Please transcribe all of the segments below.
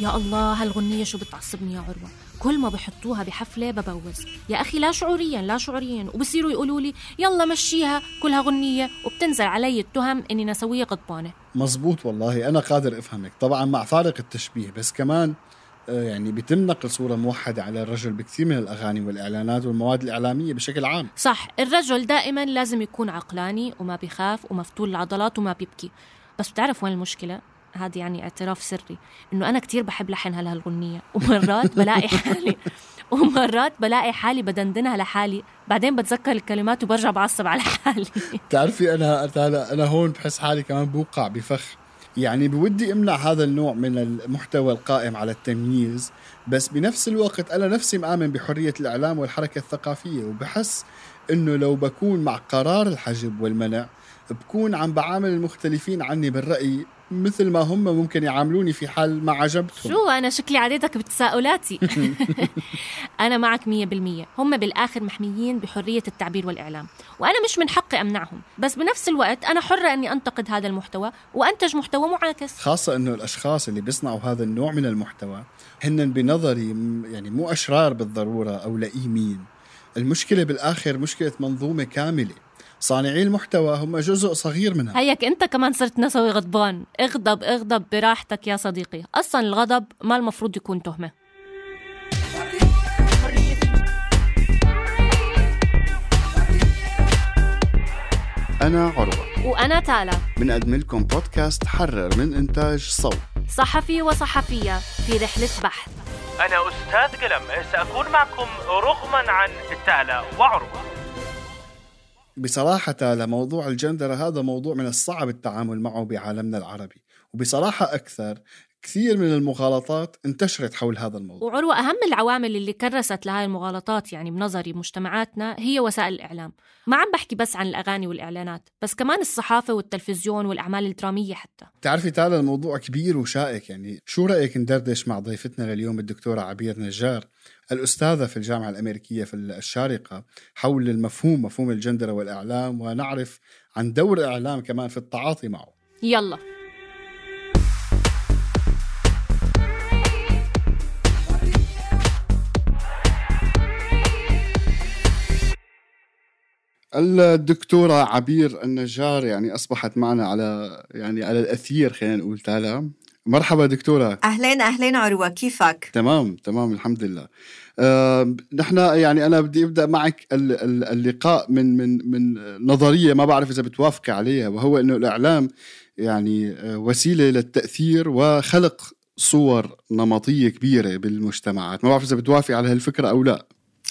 يا الله هالغنية شو بتعصبني يا عروة؟ كل ما بحطوها بحفلة ببوز يا أخي لا شعوريا لا شعوريا. وبصيروا يقولوا لي يلا مشيها كلها غنية. وبتنزل علي التهم إني نسوية غضبانة مزبوط والله أنا قادر أفهمك. طبعا مع فارق التشبيه بس كمان يعني بيتم نقل صورة موحدة على الرجل بكثير من الأغاني والإعلانات والمواد الإعلامية بشكل عام. صح الرجل دائما لازم يكون عقلاني وما بيخاف ومفتول العضلات وما بيبكي. بس بتعرف وين المشكلة؟ هذا يعني اعتراف سري إنه أنا كتير بحب لحن هالغنية ومرات بلاقي حالي ومرات بلاقي حالي بدندنها لحالي بعدين بتذكر الكلمات وبرجع بعصب على حالي. بتعرفي أنا أنا هون بحس حالي كمان بوقع بفخ. يعني بودي امنع هذا النوع من المحتوى القائم على التمييز بس بنفس الوقت أنا نفسي مآمن بحرية الإعلام والحركة الثقافية وبحس إنه لو بكون مع قرار الحجب والمنع بكون عم بعامل المختلفين عني بالرأي مثل ما هم ممكن يعاملوني في حال ما عجبتهم. شو؟ أنا شكلي عديتك بتساؤلاتي. أنا معك مية بالمية. هم بالآخر محميين بحرية التعبير والإعلام. وأنا مش من حقي أمنعهم. بس بنفس الوقت أنا حرة أني أنتقد هذا المحتوى وأنتج محتوى معاكس. خاصة أنه الأشخاص اللي بيصنعوا هذا النوع من المحتوى هن بنظري يعني مو أشرار بالضرورة أو لئيمين. المشكلة بالآخر مشكلة منظومة كاملة. صانعي المحتوى هم جزء صغير منها. هيك انت كمان صرت نسوي غضبان. اغضب اغضب براحتك يا صديقي. أصلا الغضب ما المفروض يكون تهمة. أنا عروة. وأنا تالا. بنقدم لكم بودكاست حرر من إنتاج صوت. صحفي وصحفية في رحلة بحث. أنا أستاذ قلم. سأكون معكم رغما عن تالا وعروة. بصراحة تالا موضوع الجندرة هذا موضوع من الصعب التعامل معه بعالمنا العربي. وبصراحة أكثر كثير من المغالطات انتشرت حول هذا الموضوع. وعروة أهم العوامل اللي كرست لهاي المغالطات يعني بنظري مجتمعاتنا هي وسائل الإعلام. ما عم بحكي بس عن الأغاني والإعلانات بس كمان الصحافة والتلفزيون والأعمال الدرامية حتى. تعرفي تعالى الموضوع كبير وشائك يعني. شو رأيك ندردش مع ضيفتنا لليوم الدكتورة عبير نجار؟ الأستاذة في الجامعة الأمريكية في الشارقة حول المفهوم مفهوم الجندرة والإعلام ونعرف عن دور الإعلام كمان في التعاطي معه. يلا. الدكتورة عبير النجار يعني أصبحت معنا على يعني على الأثير خلينا نقول تعالى مرحبا دكتورة. أهلين أهلين عروة كيفك؟ تمام تمام الحمد لله. آه، نحن يعني أنا بدي أبدأ معك اللقاء من من من نظرية ما بعرف إذا بتوافق عليها وهو إنه الإعلام يعني آه، وسيلة للتأثير وخلق صور نمطية كبيرة بالمجتمعات. ما بعرف إذا بتوافق على هالفكرة أو لا.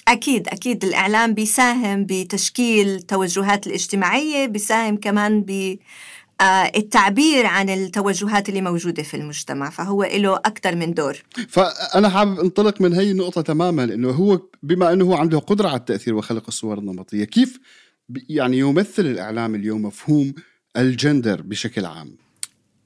أكيد أكيد. الإعلام بيساهم بتشكيل التوجهات الاجتماعية بيساهم كمان ب التعبير عن التوجهات اللي موجودة في المجتمع فهو له أكثر من دور. فأنا حابب انطلق من هي النقطة تماما إنه هو بما أنه هو عنده قدرة على التأثير وخلق الصور النمطية كيف يعني يمثل الإعلام اليوم مفهوم الجندر بشكل عام؟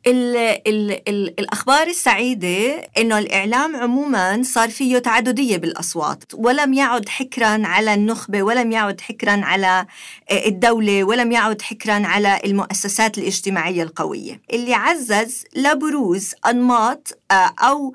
ال ال ال الأخبار السعيدة إنه الإعلام عموما صار فيه تعددية بالأصوات ولم يعد حكرا على النخبة ولم يعد حكرا على آه، الدولة ولم يعد حكرا على المؤسسات الاجتماعية القوية. اللي عزز لبروز أنماط آه، أو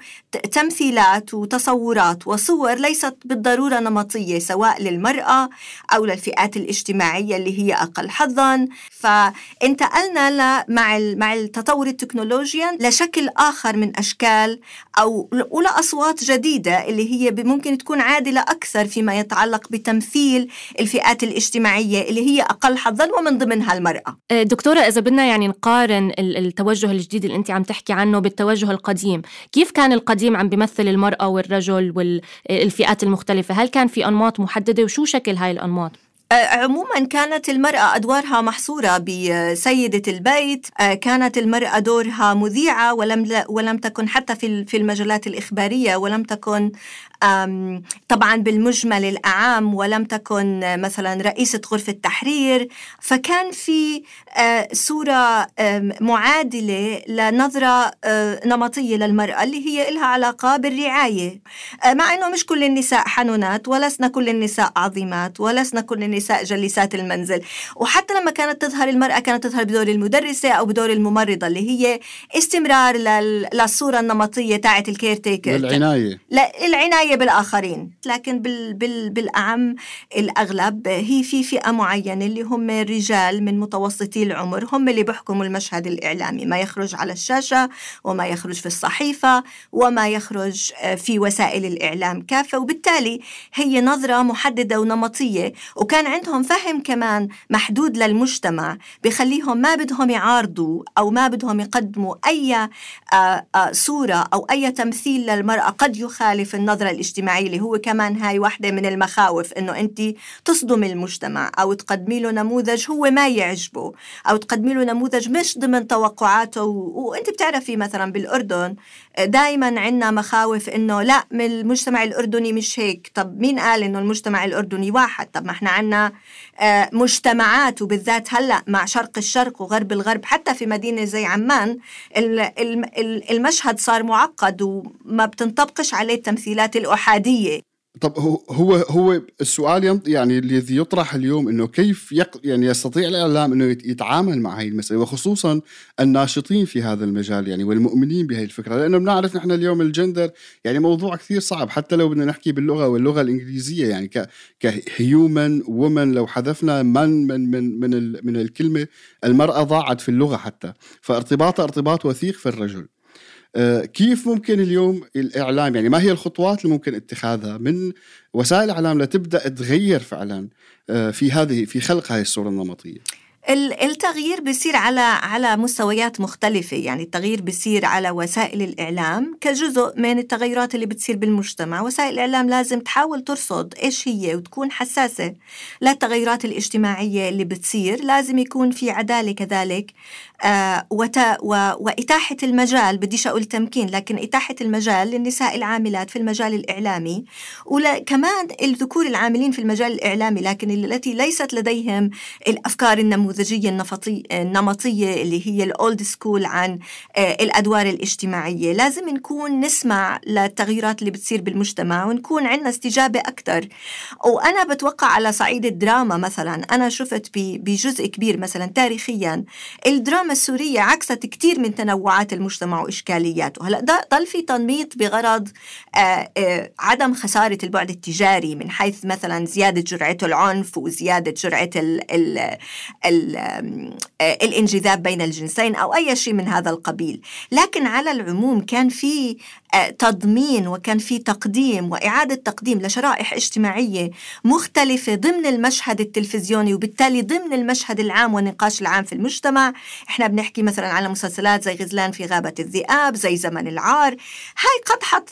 تمثيلات وتصورات وصور ليست بالضرورة نمطية سواء للمرأة أو للفئات الاجتماعية اللي هي أقل حظا. فانتقلنا مع مع التطور التكنولوجيا لشكل آخر من أشكال أو ولأصوات جديدة اللي هي ممكن تكون عادلة أكثر فيما يتعلق بتمثيل الفئات الاجتماعية اللي هي أقل حظا ومن ضمنها المرأة. آه، دكتورة إذا بدنا يعني نقارن التوجه الجديد اللي أنت عم تحكي عنه بالتوجه القديم كيف كان القديم عم بيمثل المرأة والرجل والفئات المختلفة؟ هل كان في أنماط محددة؟ وشو شكل هاي الأنماط؟ آه، عموما كانت المرأة أدوارها محصورة بسيدة البيت. آه، كانت المرأة دورها مذيعة ولم ولم تكن حتى في المجالات الإخبارية ولم تكن طبعا بالمجمل الأعام ولم تكن مثلا رئيسة غرفة تحرير فكان في آه، صورة معادلة لنظرة آه، نمطية للمرأة اللي هي إلها علاقة بالرعاية. آه، مع أنه مش كل النساء حنونات ولسنا كل النساء عظيمات ولسنا كل النساء جليسات المنزل. وحتى لما كانت تظهر المرأة كانت تظهر بدور المدرسة أو بدور الممرضة اللي هي استمرار لل- للصورة النمطية تاعت الكير تيكر للعناية. لا العناية بالآخرين لكن بال بال بالأعم الأغلب هي في فئة معينة اللي هم الرجال من متوسطي العمر هم اللي بيحكموا المشهد الإعلامي. ما يخرج على الشاشة وما يخرج في الصحيفة وما يخرج آه، في وسائل الإعلام كافة. وبالتالي هي نظرة محددة ونمطية. وكان عندهم فهم كمان محدود للمجتمع بخليهم ما بدهم يعارضوا أو ما بدهم يقدموا أي آه، آه، صورة أو أي تمثيل للمرأة. قد يخالف النظرة الاجتماعية اللي هو كمان هاي واحدة من المخاوف إنه أنت تصدم المجتمع أو تقدمي له نموذج هو ما يعجبه أو تقدمي له نموذج مش ضمن توقعاته و... وأنت بتعرفي مثلا بالأردن دائما عندنا مخاوف إنه لا من المجتمع الأردني مش هيك. طب مين قال إنه المجتمع الأردني واحد؟ طب ما إحنا عندنا آه، مجتمعات وبالذات هلأ مع شرق الشرق وغرب الغرب حتى في مدينة زي عمان ال- ال- ال- المشهد صار معقد وما بتنطبقش عليه التمثيلات الأحادية. طب هو هو هو السؤال يعني الذي يطرح اليوم إنه كيف يق يعني يستطيع الإعلام إنه يت- يتعامل مع هذه المسألة وخصوصا الناشطين في هذا المجال يعني والمؤمنين بهذه الفكرة لأنه بنعرف نحن اليوم الجندر يعني موضوع كثير صعب حتى لو بدنا نحكي باللغة واللغة الإنجليزية يعني ك كهيومن وومن لو حذفنا من من من من, من الكلمة المرأة ضاعت في اللغة حتى فارتباطها ارتباط وثيق في الرجل. كيف ممكن اليوم الإعلام يعني ما هي الخطوات اللي ممكن اتخاذها؟ من وسائل الإعلام لتبدأ تغير فعلا آه، في هذه في خلق هذه الصورة النمطية. ال- التغيير بيصير على على مستويات مختلفة يعني التغيير بيصير على وسائل الإعلام كجزء من التغيرات اللي بتصير بالمجتمع. وسائل الإعلام لازم تحاول ترصد إيش هي وتكون حساسة للتغيرات الاجتماعية اللي بتصير. لازم يكون في عدالة كذلك. آه وت و وإتاحة المجال بديش أقول تمكين لكن إتاحة المجال للنساء العاملات في المجال الإعلامي. وكمان الذكور العاملين في المجال الإعلامي لكن التي ليست لديهم الأفكار النموذجية النفطي النمطية اللي هي الأولد سكول عن آه، الأدوار الاجتماعية. لازم نكون نسمع للتغييرات اللي بتصير بالمجتمع ونكون عندنا استجابة أكثر وأنا بتوقع على صعيد الدراما مثلا. أنا شفت ب- بجزء كبير مثلا تاريخيا الدراما السورية عكست كتير من تنوعات المجتمع وإشكالياته. هلأ ضل في تنميط بغرض آه، آه، عدم خسارة البعد التجاري من حيث مثلا زيادة جرعة العنف وزيادة جرعة ال ال ال آم، آه، الانجذاب بين الجنسين أو أي شيء من هذا القبيل. لكن على العموم كان في تضمين وكان في تقديم وإعادة تقديم لشرائح اجتماعية مختلفة ضمن المشهد التلفزيوني وبالتالي ضمن المشهد العام والنقاش العام في المجتمع. إحنا بنحكي مثلا على مسلسلات زي غزلان في غابة الذئاب زي زمن العار. هاي قد حط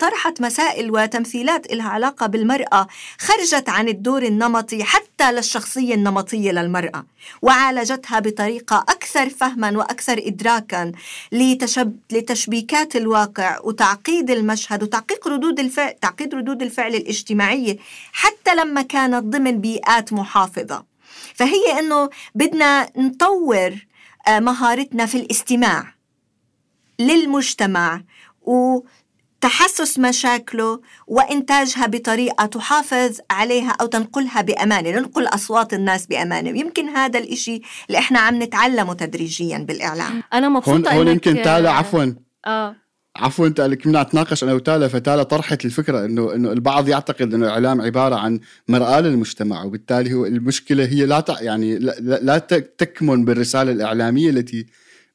طرحت مسائل وتمثيلات إلها علاقة بالمرأة خرجت عن الدور النمطي حتى للشخصية النمطية للمرأة وعالجتها بطريقة أكثر فهما وأكثر إدراكا لتشب... لتشبيكات الواقع وتعقيد المشهد وتعقيد ردود الفعل تعقيد ردود الفعل الاجتماعية حتى لما كانت ضمن بيئات محافظة. فهي إنه بدنا نطور آه، مهارتنا في الاستماع للمجتمع وتحسس مشاكله وإنتاجها بطريقة تحافظ عليها أو تنقلها بأمانة ننقل أصوات الناس بأمانة. ويمكن هذا الإشي اللي إحنا عم نتعلمه تدريجيا بالإعلام. أنا هون مبسوطة هون إنك- يمكن تالا عفوا. آه. عفوا تالا كنا نتناقش أنا وتالا فتالا طرحت الفكرة إنه إنه البعض يعتقد إنه الإعلام عبارة عن مرآة للمجتمع وبالتالي هو المشكلة هي لا يعني لا, لا لا تك- تكمن بالرسالة الإعلامية التي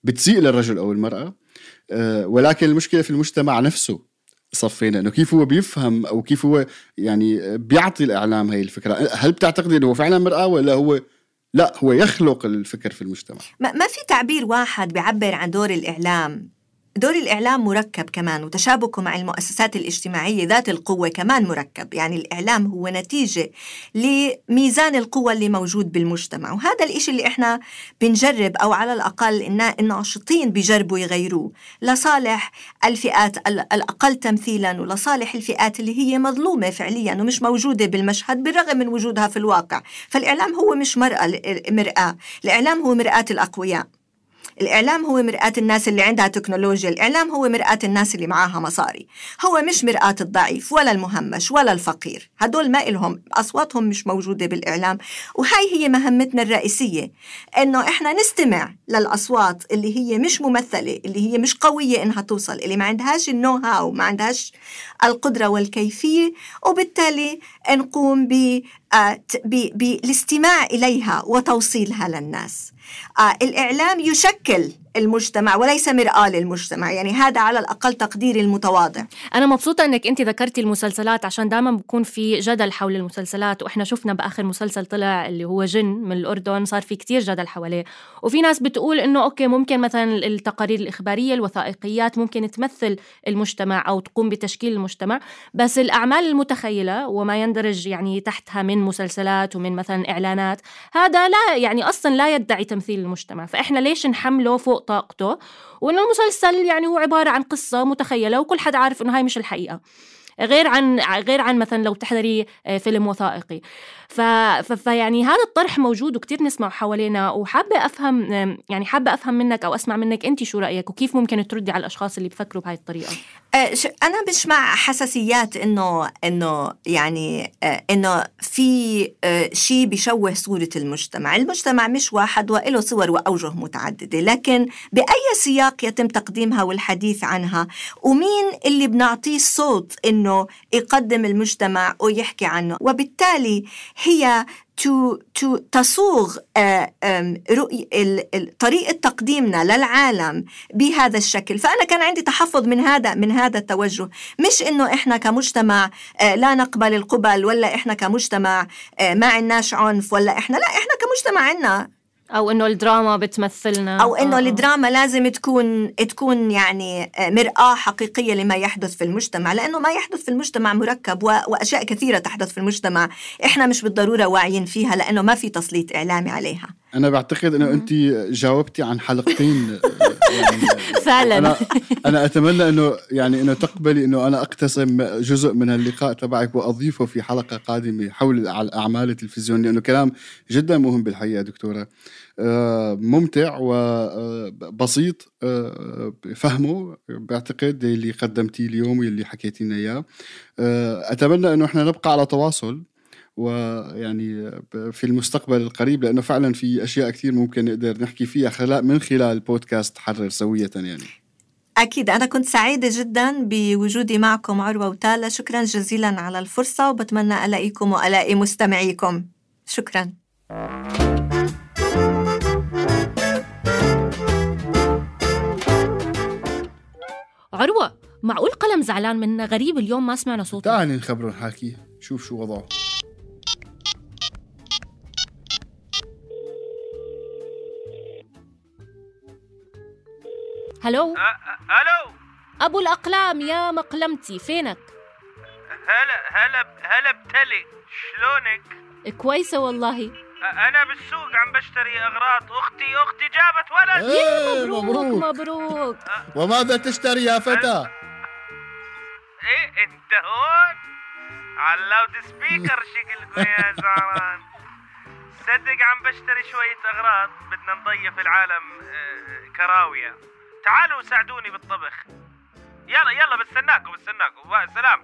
بتسيء للرجل أو المرأة. آه، ولكن المشكلة في المجتمع نفسه صفينا إنه كيف هو بيفهم أو كيف هو يعني بيعطي الإعلام هي الفكرة؟ هل بتعتقدي إنه هو فعلا مرآة ولا هو لا هو يخلق الفكر في المجتمع؟ ما في تعبير واحد بيعبر عن دور الإعلام دور الإعلام مركب كمان وتشابكه مع المؤسسات الاجتماعية ذات القوة كمان مركب. يعني الإعلام هو نتيجة لميزان القوة اللي موجود بالمجتمع وهذا الإشي اللي إحنا بنجرب أو على الأقل الناشطين بيجربوا يغيروه. لصالح الفئات الأقل تمثيلا ولصالح الفئات اللي هي مظلومة فعليا ومش موجودة بالمشهد بالرغم من وجودها في الواقع. فالإعلام هو مش مرأة مرآة الإعلام هو مرآة الأقوياء. الإعلام هو مرآة الناس اللي عندها تكنولوجيا الإعلام هو مرآة الناس اللي معاها مصاري. هو مش مرآة الضعيف ولا المهمش ولا الفقير. هدول ما إلهم أصواتهم مش موجودة بالإعلام. وهي هي مهمتنا الرئيسية إنه إحنا نستمع للأصوات اللي هي مش ممثلة اللي هي مش قوية إنها توصل اللي ما عندهاش النو هاو ما عندهاش القدرة والكيفية وبالتالي نقوم بالاستماع إليها وتوصيلها للناس. آه الإعلام يشكل المجتمع وليس مرآة للمجتمع. يعني هذا على الأقل تقديري المتواضع. أنا مبسوطة أنك أنت ذكرتي المسلسلات عشان دائما بكون في جدل حول المسلسلات وإحنا شفنا بآخر مسلسل طلع اللي هو جن من الأردن صار في كتير جدل حواليه. وفي ناس بتقول أنه أوكي ممكن مثلا التقارير الإخبارية الوثائقيات ممكن تمثل المجتمع أو تقوم بتشكيل المجتمع بس الأعمال المتخيلة وما يندرج يعني تحتها من مسلسلات ومن مثلا إعلانات هذا لا يعني أصلا لا يدعي تمثيل المجتمع. فإحنا ليش نحمله فوق طاقته. وإنه المسلسل يعني هو عبارة عن قصة متخيلة وكل حدا عارف إنه هاي مش الحقيقة. غير عن غير عن مثلا لو تحضري آه، فيلم وثائقي. فيعني هذا الطرح موجود وكتير نسمع حوالينا وحابة أفهم يعني حابة أفهم منك أو أسمع منك أنت شو رأيك وكيف ممكن تردي على الأشخاص اللي بفكروا بهاي الطريقة؟ آه، أنا مش مع حساسيات إنه إنه يعني آه، إنه في شيء بيشوه صورة المجتمع. المجتمع مش واحد وله صور وأوجه متعددة لكن بأي سياق يتم تقديمها والحديث عنها؟ ومين اللي بنعطيه الصوت إنه يقدم المجتمع ويحكي عنه؟ وبالتالي هي تو تو تصوغ طريقة تقديمنا للعالم بهذا الشكل. فأنا كان عندي تحفظ من هذا من هذا التوجه. مش إنه إحنا كمجتمع آه، لا نقبل القبل ولا إحنا كمجتمع آه، ما عندناش عنف ولا إحنا لا إحنا كمجتمع عندنا أو إنه الدراما بتمثلنا. أو إنه آه. الدراما لازم تكون تكون يعني مرآة حقيقية لما يحدث في المجتمع لأنه ما يحدث في المجتمع مركب وأشياء كثيرة تحدث في المجتمع إحنا مش بالضرورة واعيين فيها لأنه ما في تسليط إعلامي عليها. أنا بعتقد إنه أنت جاوبتي عن حلقتين. يعني فعلا. أنا أنا أتمنى إنه يعني إنه تقبلي إنه أنا أقتسم جزء من اللقاء تبعك وأضيفه في حلقة قادمة حول الأعمال التلفزيون لأنه كلام جدا مهم بالحقيقة دكتورة. آه، ممتع وبسيط آه، فهمه. بعتقد اللي قدمتيه اليوم واللي حكيتي لنا اياه آه، أتمنى أنه إحنا نبقى على تواصل ويعني في المستقبل القريب لأنه فعلا في أشياء كثير ممكن نقدر نحكي فيها خلال من خلال بودكاست حرر سوية يعني. أكيد. أنا كنت سعيدة جدا بوجودي معكم عروة وتالا شكرا جزيلا على الفرصة وبتمنى ألاقيكم وألاقي مستمعيكم. شكرا. عروة معقول قلم زعلان منا غريب اليوم ما سمعنا صوته؟ تعالي نخبره نحكي شوف شو وضعه. هلو؟ هلو؟ أبو الأقلام يا مقلمتي فينك؟ هلا هلا هلا بتلي شلونك؟ كويسة والله. أنا بالسوق عم بشتري أغراض. أختي أختي جابت ولد. إيه مبروك مبروك. وماذا تشتري يا فتى؟ إيه أنت هون؟ على اللاود سبيكر شكلكم يا زعران صدق عم بشتري شوية أغراض. بدنا نضيف العالم آه، كراوية. تعالوا ساعدوني بالطبخ. يلا يلا بستناكم بستناكم. سلام.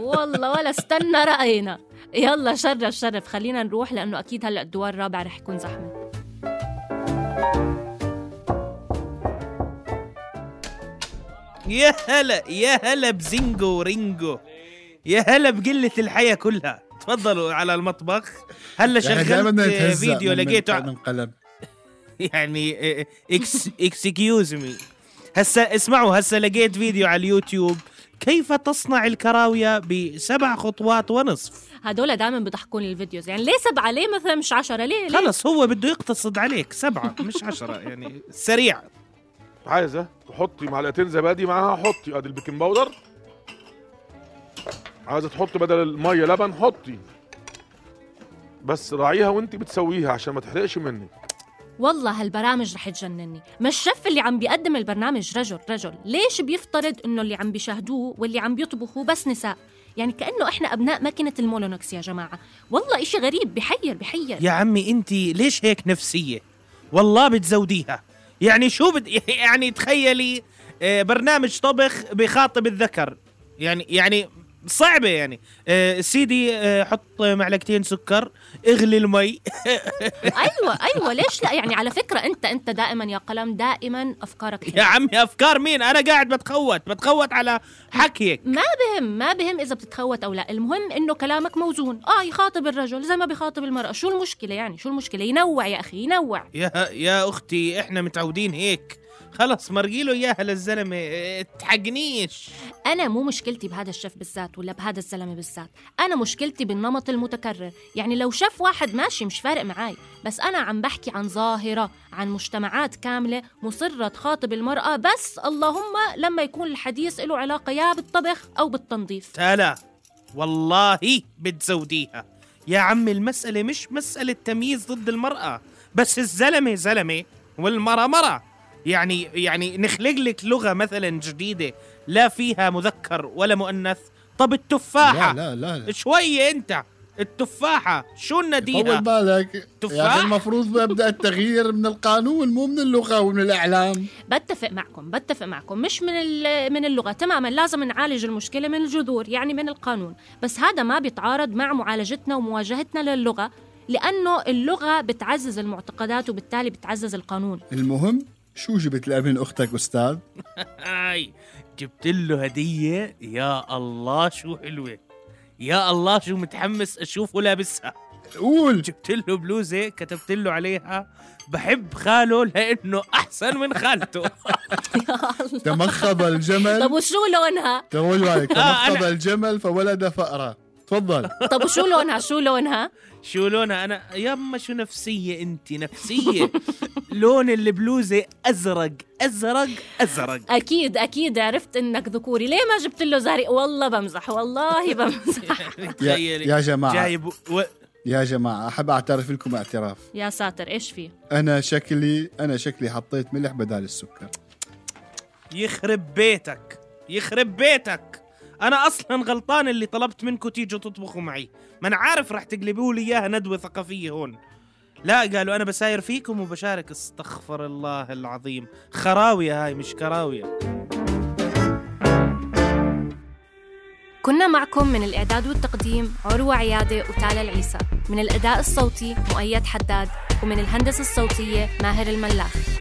والله ولا استنى رأينا. يلا شرف شرف. خلينا نروح لأنه أكيد هلأ الدوار الرابع رح يكون زحمة. يا هلا يا هلا بزنجو ورينجو يا هلا بقلة الحياة كلها. تفضلوا على المطبخ. هلا شغلت فيديو لقيته يعني ex excuse me. هسه اسمعوا هسه لقيت فيديو على اليوتيوب كيف تصنع الكراوية بسبع خطوات ونصف. هدول دائما بضحكوني ال videos يعني ليه سبعة؟ ليه مثلا مش عشرة؟ ليه, ليه؟ خلص هو بده يقتصد عليك. سبعة مش عشرة يعني سريع. عايزه تحطي معلقتين زبادي معاها حطي. أدي ال baking powder. عايزه تحطي بدل المية لبن حطي. بس راعيها وانت بتسويها عشان ما تحرقش منك. والله هالبرامج رح تجنني. ما الشيف اللي عم بيقدم البرنامج رجل رجل. ليش بيفترض إنه اللي عم بيشاهدوه واللي عم بيطبخوا بس نساء؟ يعني كأنه إحنا أبناء ماكينة المولونكس يا جماعة. والله إشي غريب. بحير بحير. يا عمي أنت ليش هيك نفسية؟ والله بتزوديها. يعني شو بد... يعني تخيلي آه، برنامج طبخ بخاطب الذكر. يعني يعني صعبة يعني. آه سيدي آه حط معلقتين سكر اغلي المي. أيوه أيوه ليش لا؟ يعني على فكرة أنت أنت دائما يا قلم دائما أفكارك حلوة. يا عمي أفكار مين؟ أنا قاعد بتخوت بتخوت على حكيك ما بهم ما بهم إذا بتتخوت أو لا. المهم إنه كلامك موزون. آه يخاطب الرجل زي ما بيخاطب المرأة. شو المشكلة يعني؟ شو المشكلة؟ ينوع يا أخي ينوع. يا يا أختي إحنا متعودين هيك. خلص مرقيله اياها للزلمه آه، تحقنيش أنا مو مشكلتي بهذا الشيف بالذات ولا بهذا الزلمة بالذات. أنا مشكلتي بالنمط المتكرر. يعني لو شيف واحد ماشي مش فارق معاي بس أنا عم بحكي عن ظاهرة عن مجتمعات كاملة مصرة تخاطب المرأة بس اللهم لما يكون الحديث له علاقة يا بالطبخ أو بالتنظيف. تالا والله بتزوديها. يا عمي المسألة مش مسألة تمييز ضد المرأة بس الزلمة زلمة والمرأة مرأة. يعني يعني نخلق لك لغة مثلا جديدة لا فيها مذكر ولا مؤنث. طب التفاحة لا لا لا شوية أنت. التفاحة شو طول النديها بالك. تفاح. يا أخي المفروض يبدا التغيير من القانون مو من اللغة ومن الإعلام. بتفق معكم بتفق معكم. مش من ال- من اللغة. تماما لازم نعالج المشكلة من الجذور يعني من القانون. بس هذا ما بيتعارض مع معالجتنا ومواجهتنا للغة لأنه اللغة بتعزز المعتقدات وبالتالي بتعزز القانون. المهم شو جبت لأبن أختك أستاذ؟ هاي جبت له هدية. يا الله شو حلوة. يا الله شو متحمس أشوفه لابسها. قول. جبت له بلوزة كتبت له عليها بحب خاله لأنه أحسن من خالته. تمخض الجمل. طب وشو لونها؟ طول بالك آه، تمخض الجمل فولد فأرة تفضل. طب وشو لونها؟ شو لونها؟ شو لونها؟ أنا يما شو نفسية انت نفسية. لون البلوزة أزرق. أزرق. أزرق. أكيد أكيد عرفت إنك ذكوري. ليه ما جبت له زارق والله بمزح والله بمزح. يا, تخيلي. يا جماعة. جايب و... يا جماعة أحب أعترف لكم اعتراف يا ساتر إيش في؟ أنا شكلي أنا شكلي حطيت ملح بدال السكر. يخرب بيتك. يخرب بيتك. أنا أصلا غلطان اللي طلبت منكم تيجوا تطبخوا معي. ما أنا عارف راح تقلبوا لي إياها ندوة ثقافية هون. لا قالوا أنا بساير فيكم وبشارك. استغفر الله العظيم. خراوية هاي مش كراوية. كنا معكم من الإعداد والتقديم عروة عيادة وتالا العيسى. من الأداء الصوتي مؤيد حداد ومن الهندسة الصوتية ماهر الملاخ.